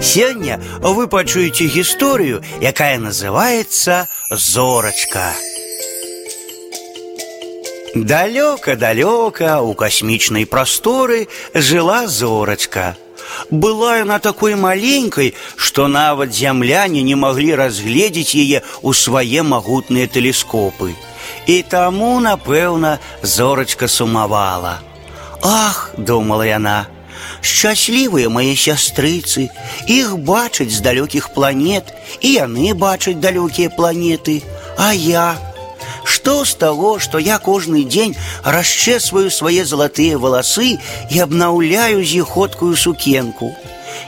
Сёння вы пачуеце гісторыю, якая называется зорачка. Далёка-далёка у касмічнай прасторы жыла зорачка. Была яна такой маленькой, што нават зямляне не маглі разгледзець яе ў свае магутныя тэлескопы. І таму, напэўна, зорачка сумавала. Ах, думала яна, Счастлівыя мае сястрыцы, іх бачаць з далёкіх планет, і яны бачаць далёкія планеты, А я, Што з таго, што я кожны дзень расчэсваю свае залатыя валасы і абнаўляю з іх ходкую сукенку.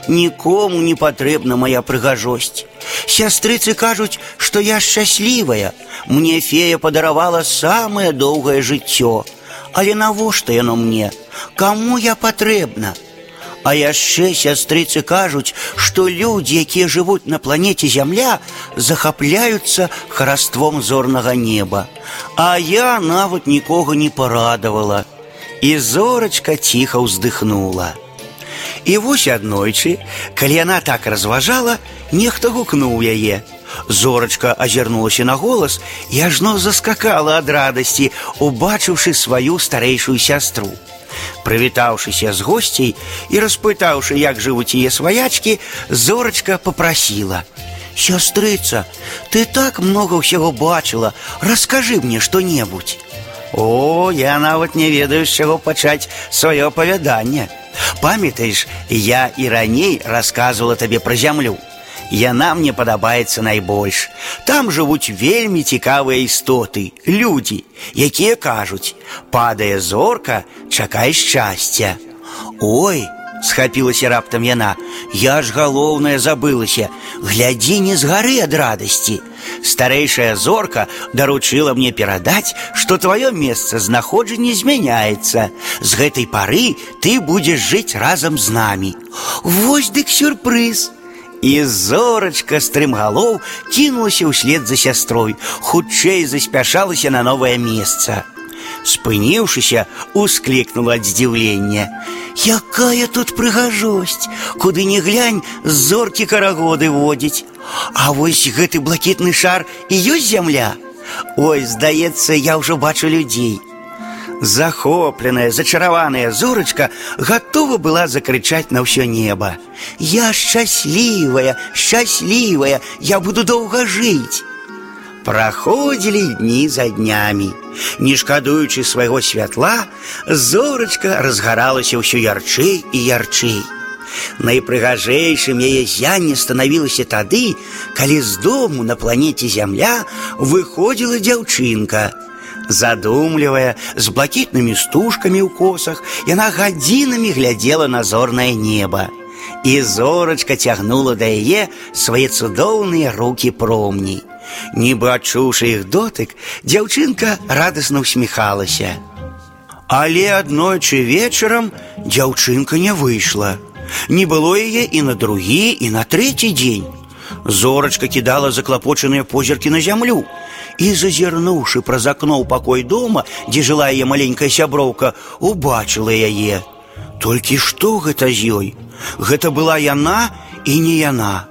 Нікому не патрэбна моя прыгажосць. Сястрыцы кажуць, што я шчаслівая. Мне фея падаравала самае доўгае жыццё. Але навошта яно мне? Каму я патрэбна? А яшчэ сястрыцы кажуць, што людзі, якія жывуць на планеце зямля, захапляюцца хараством зорнага неба. А я нават нікога не парадавала. І зорачка ціха ўздыхнула. І вось аднойчы, калі яна так разважала, нехта гукнуў яе. Зорачка азірнулася на голас і ажно заскакала ад радасці, убачыўшы сваю старэйшую сястру. Прывітаўшыся з госцей і распытаўшы, як жывуць яе сваячкі, зорачка попрасіла: « Сястрыца, ты так много ўсяго бачыла, раскажы мне што-небудзь. О, я нават не ведаю, з чаго пачаць сваё апавяданне. Памятаеш, я і раней расказвала табе пра зямлю. Яна мне падабаецца найбольш. Там жывуць вельмі цікавыя істоты, людзі, якія кажуць: падае зорка, чакай шчасця. Ой, схапілася раптам яна, Я ж галоўнае забылася, глядзі не з гары ад радасці. Старэйшая зорка даручыла мне перадаць, што тваё месца знаходжання змяняецца. З гэтай пары ты будзеш жыць разам з намі. Вось дык сюрпрыз. І зорачка стрымгалоў кінулася ўслед за сястрой, хутчэй заспяшалася на новае месца. Спыніўшыся, усклікнула ад здзіўлення. Якая тут прыгажосць, куды не глянь, зоркі карагоды водзіць. А вось гэты блакітны шар і ёсць зямля. Ой, здаецца, я ўжо бачу людзей. Захопленная, зачараваная зорачка готова была закричать на все небо. «Я счастливая, счастливая, я буду долго жить!» Проходили дни за днями. Не шкадуючы свайго святла, зорачка разгаралася ўсё ярчэй і ярчэй. Найпрыгажэйшым яе зянне станавілася тады, калі з дому на планеце зямля выходзіла дзяўчынка, Задумлівая, з блакітнымі стужкамі ў косах, яна гадзінамі глядзела на зорнае неба. І зорачка цягнула да яе свае цудоўныя руки промні. Нібы адчуўшы іх дотык, дзяўчынка радасна ўсміхалася. Але аднойчы вечарам дзяўчынка не выйшла. Не было яе і на другі і на трэці дзень. Зорачка кідала заклапочаныя позіркі на зямлю і, зазірнуўшы праз акно ў пакой дома, дзе жыла яе маленькая сяброўка, убачыла яе. Толькі што гэта з ёй? Гэта была яна і не яна.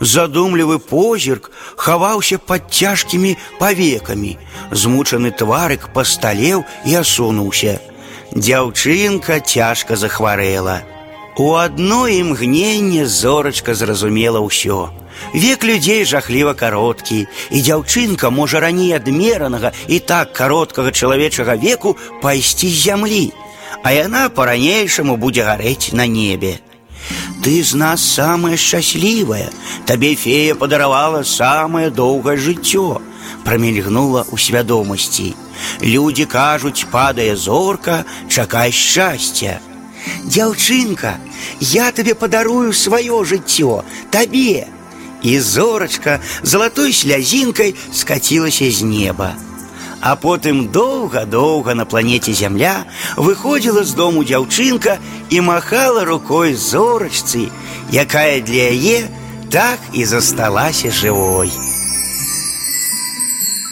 Задумлівы позірк хаваўся пад цяжкімі павекамі. Змучаны тварык пасталеў і асунуўся. Дзяўчынка цяжка захварэла. У адно імгненне зорачка зразумела ўсё. Век людзей жахліва кароткі, і дзяўчынка можа раней адмеранага і так кароткага чалавечага веку пайсці з зямлі, а яна па-ранейшаму будзе гарэць на небе. Ты з нас самая шчаслівая, табе фея падаравала самае доўгае жыццё, прамільгнула ў свядомасці. Людзі кажуць, падае зорка, чакай шчасця. Дзяўчынка, я табе падарую сваё жыццё, табе, і зорачка залатой слязінкай скацілася з неба. А потым доўга-доўга на планеце зямля выходзіла з дому дзяўчынка і махала рукой зорачцы, якая для яе так і засталася жывой.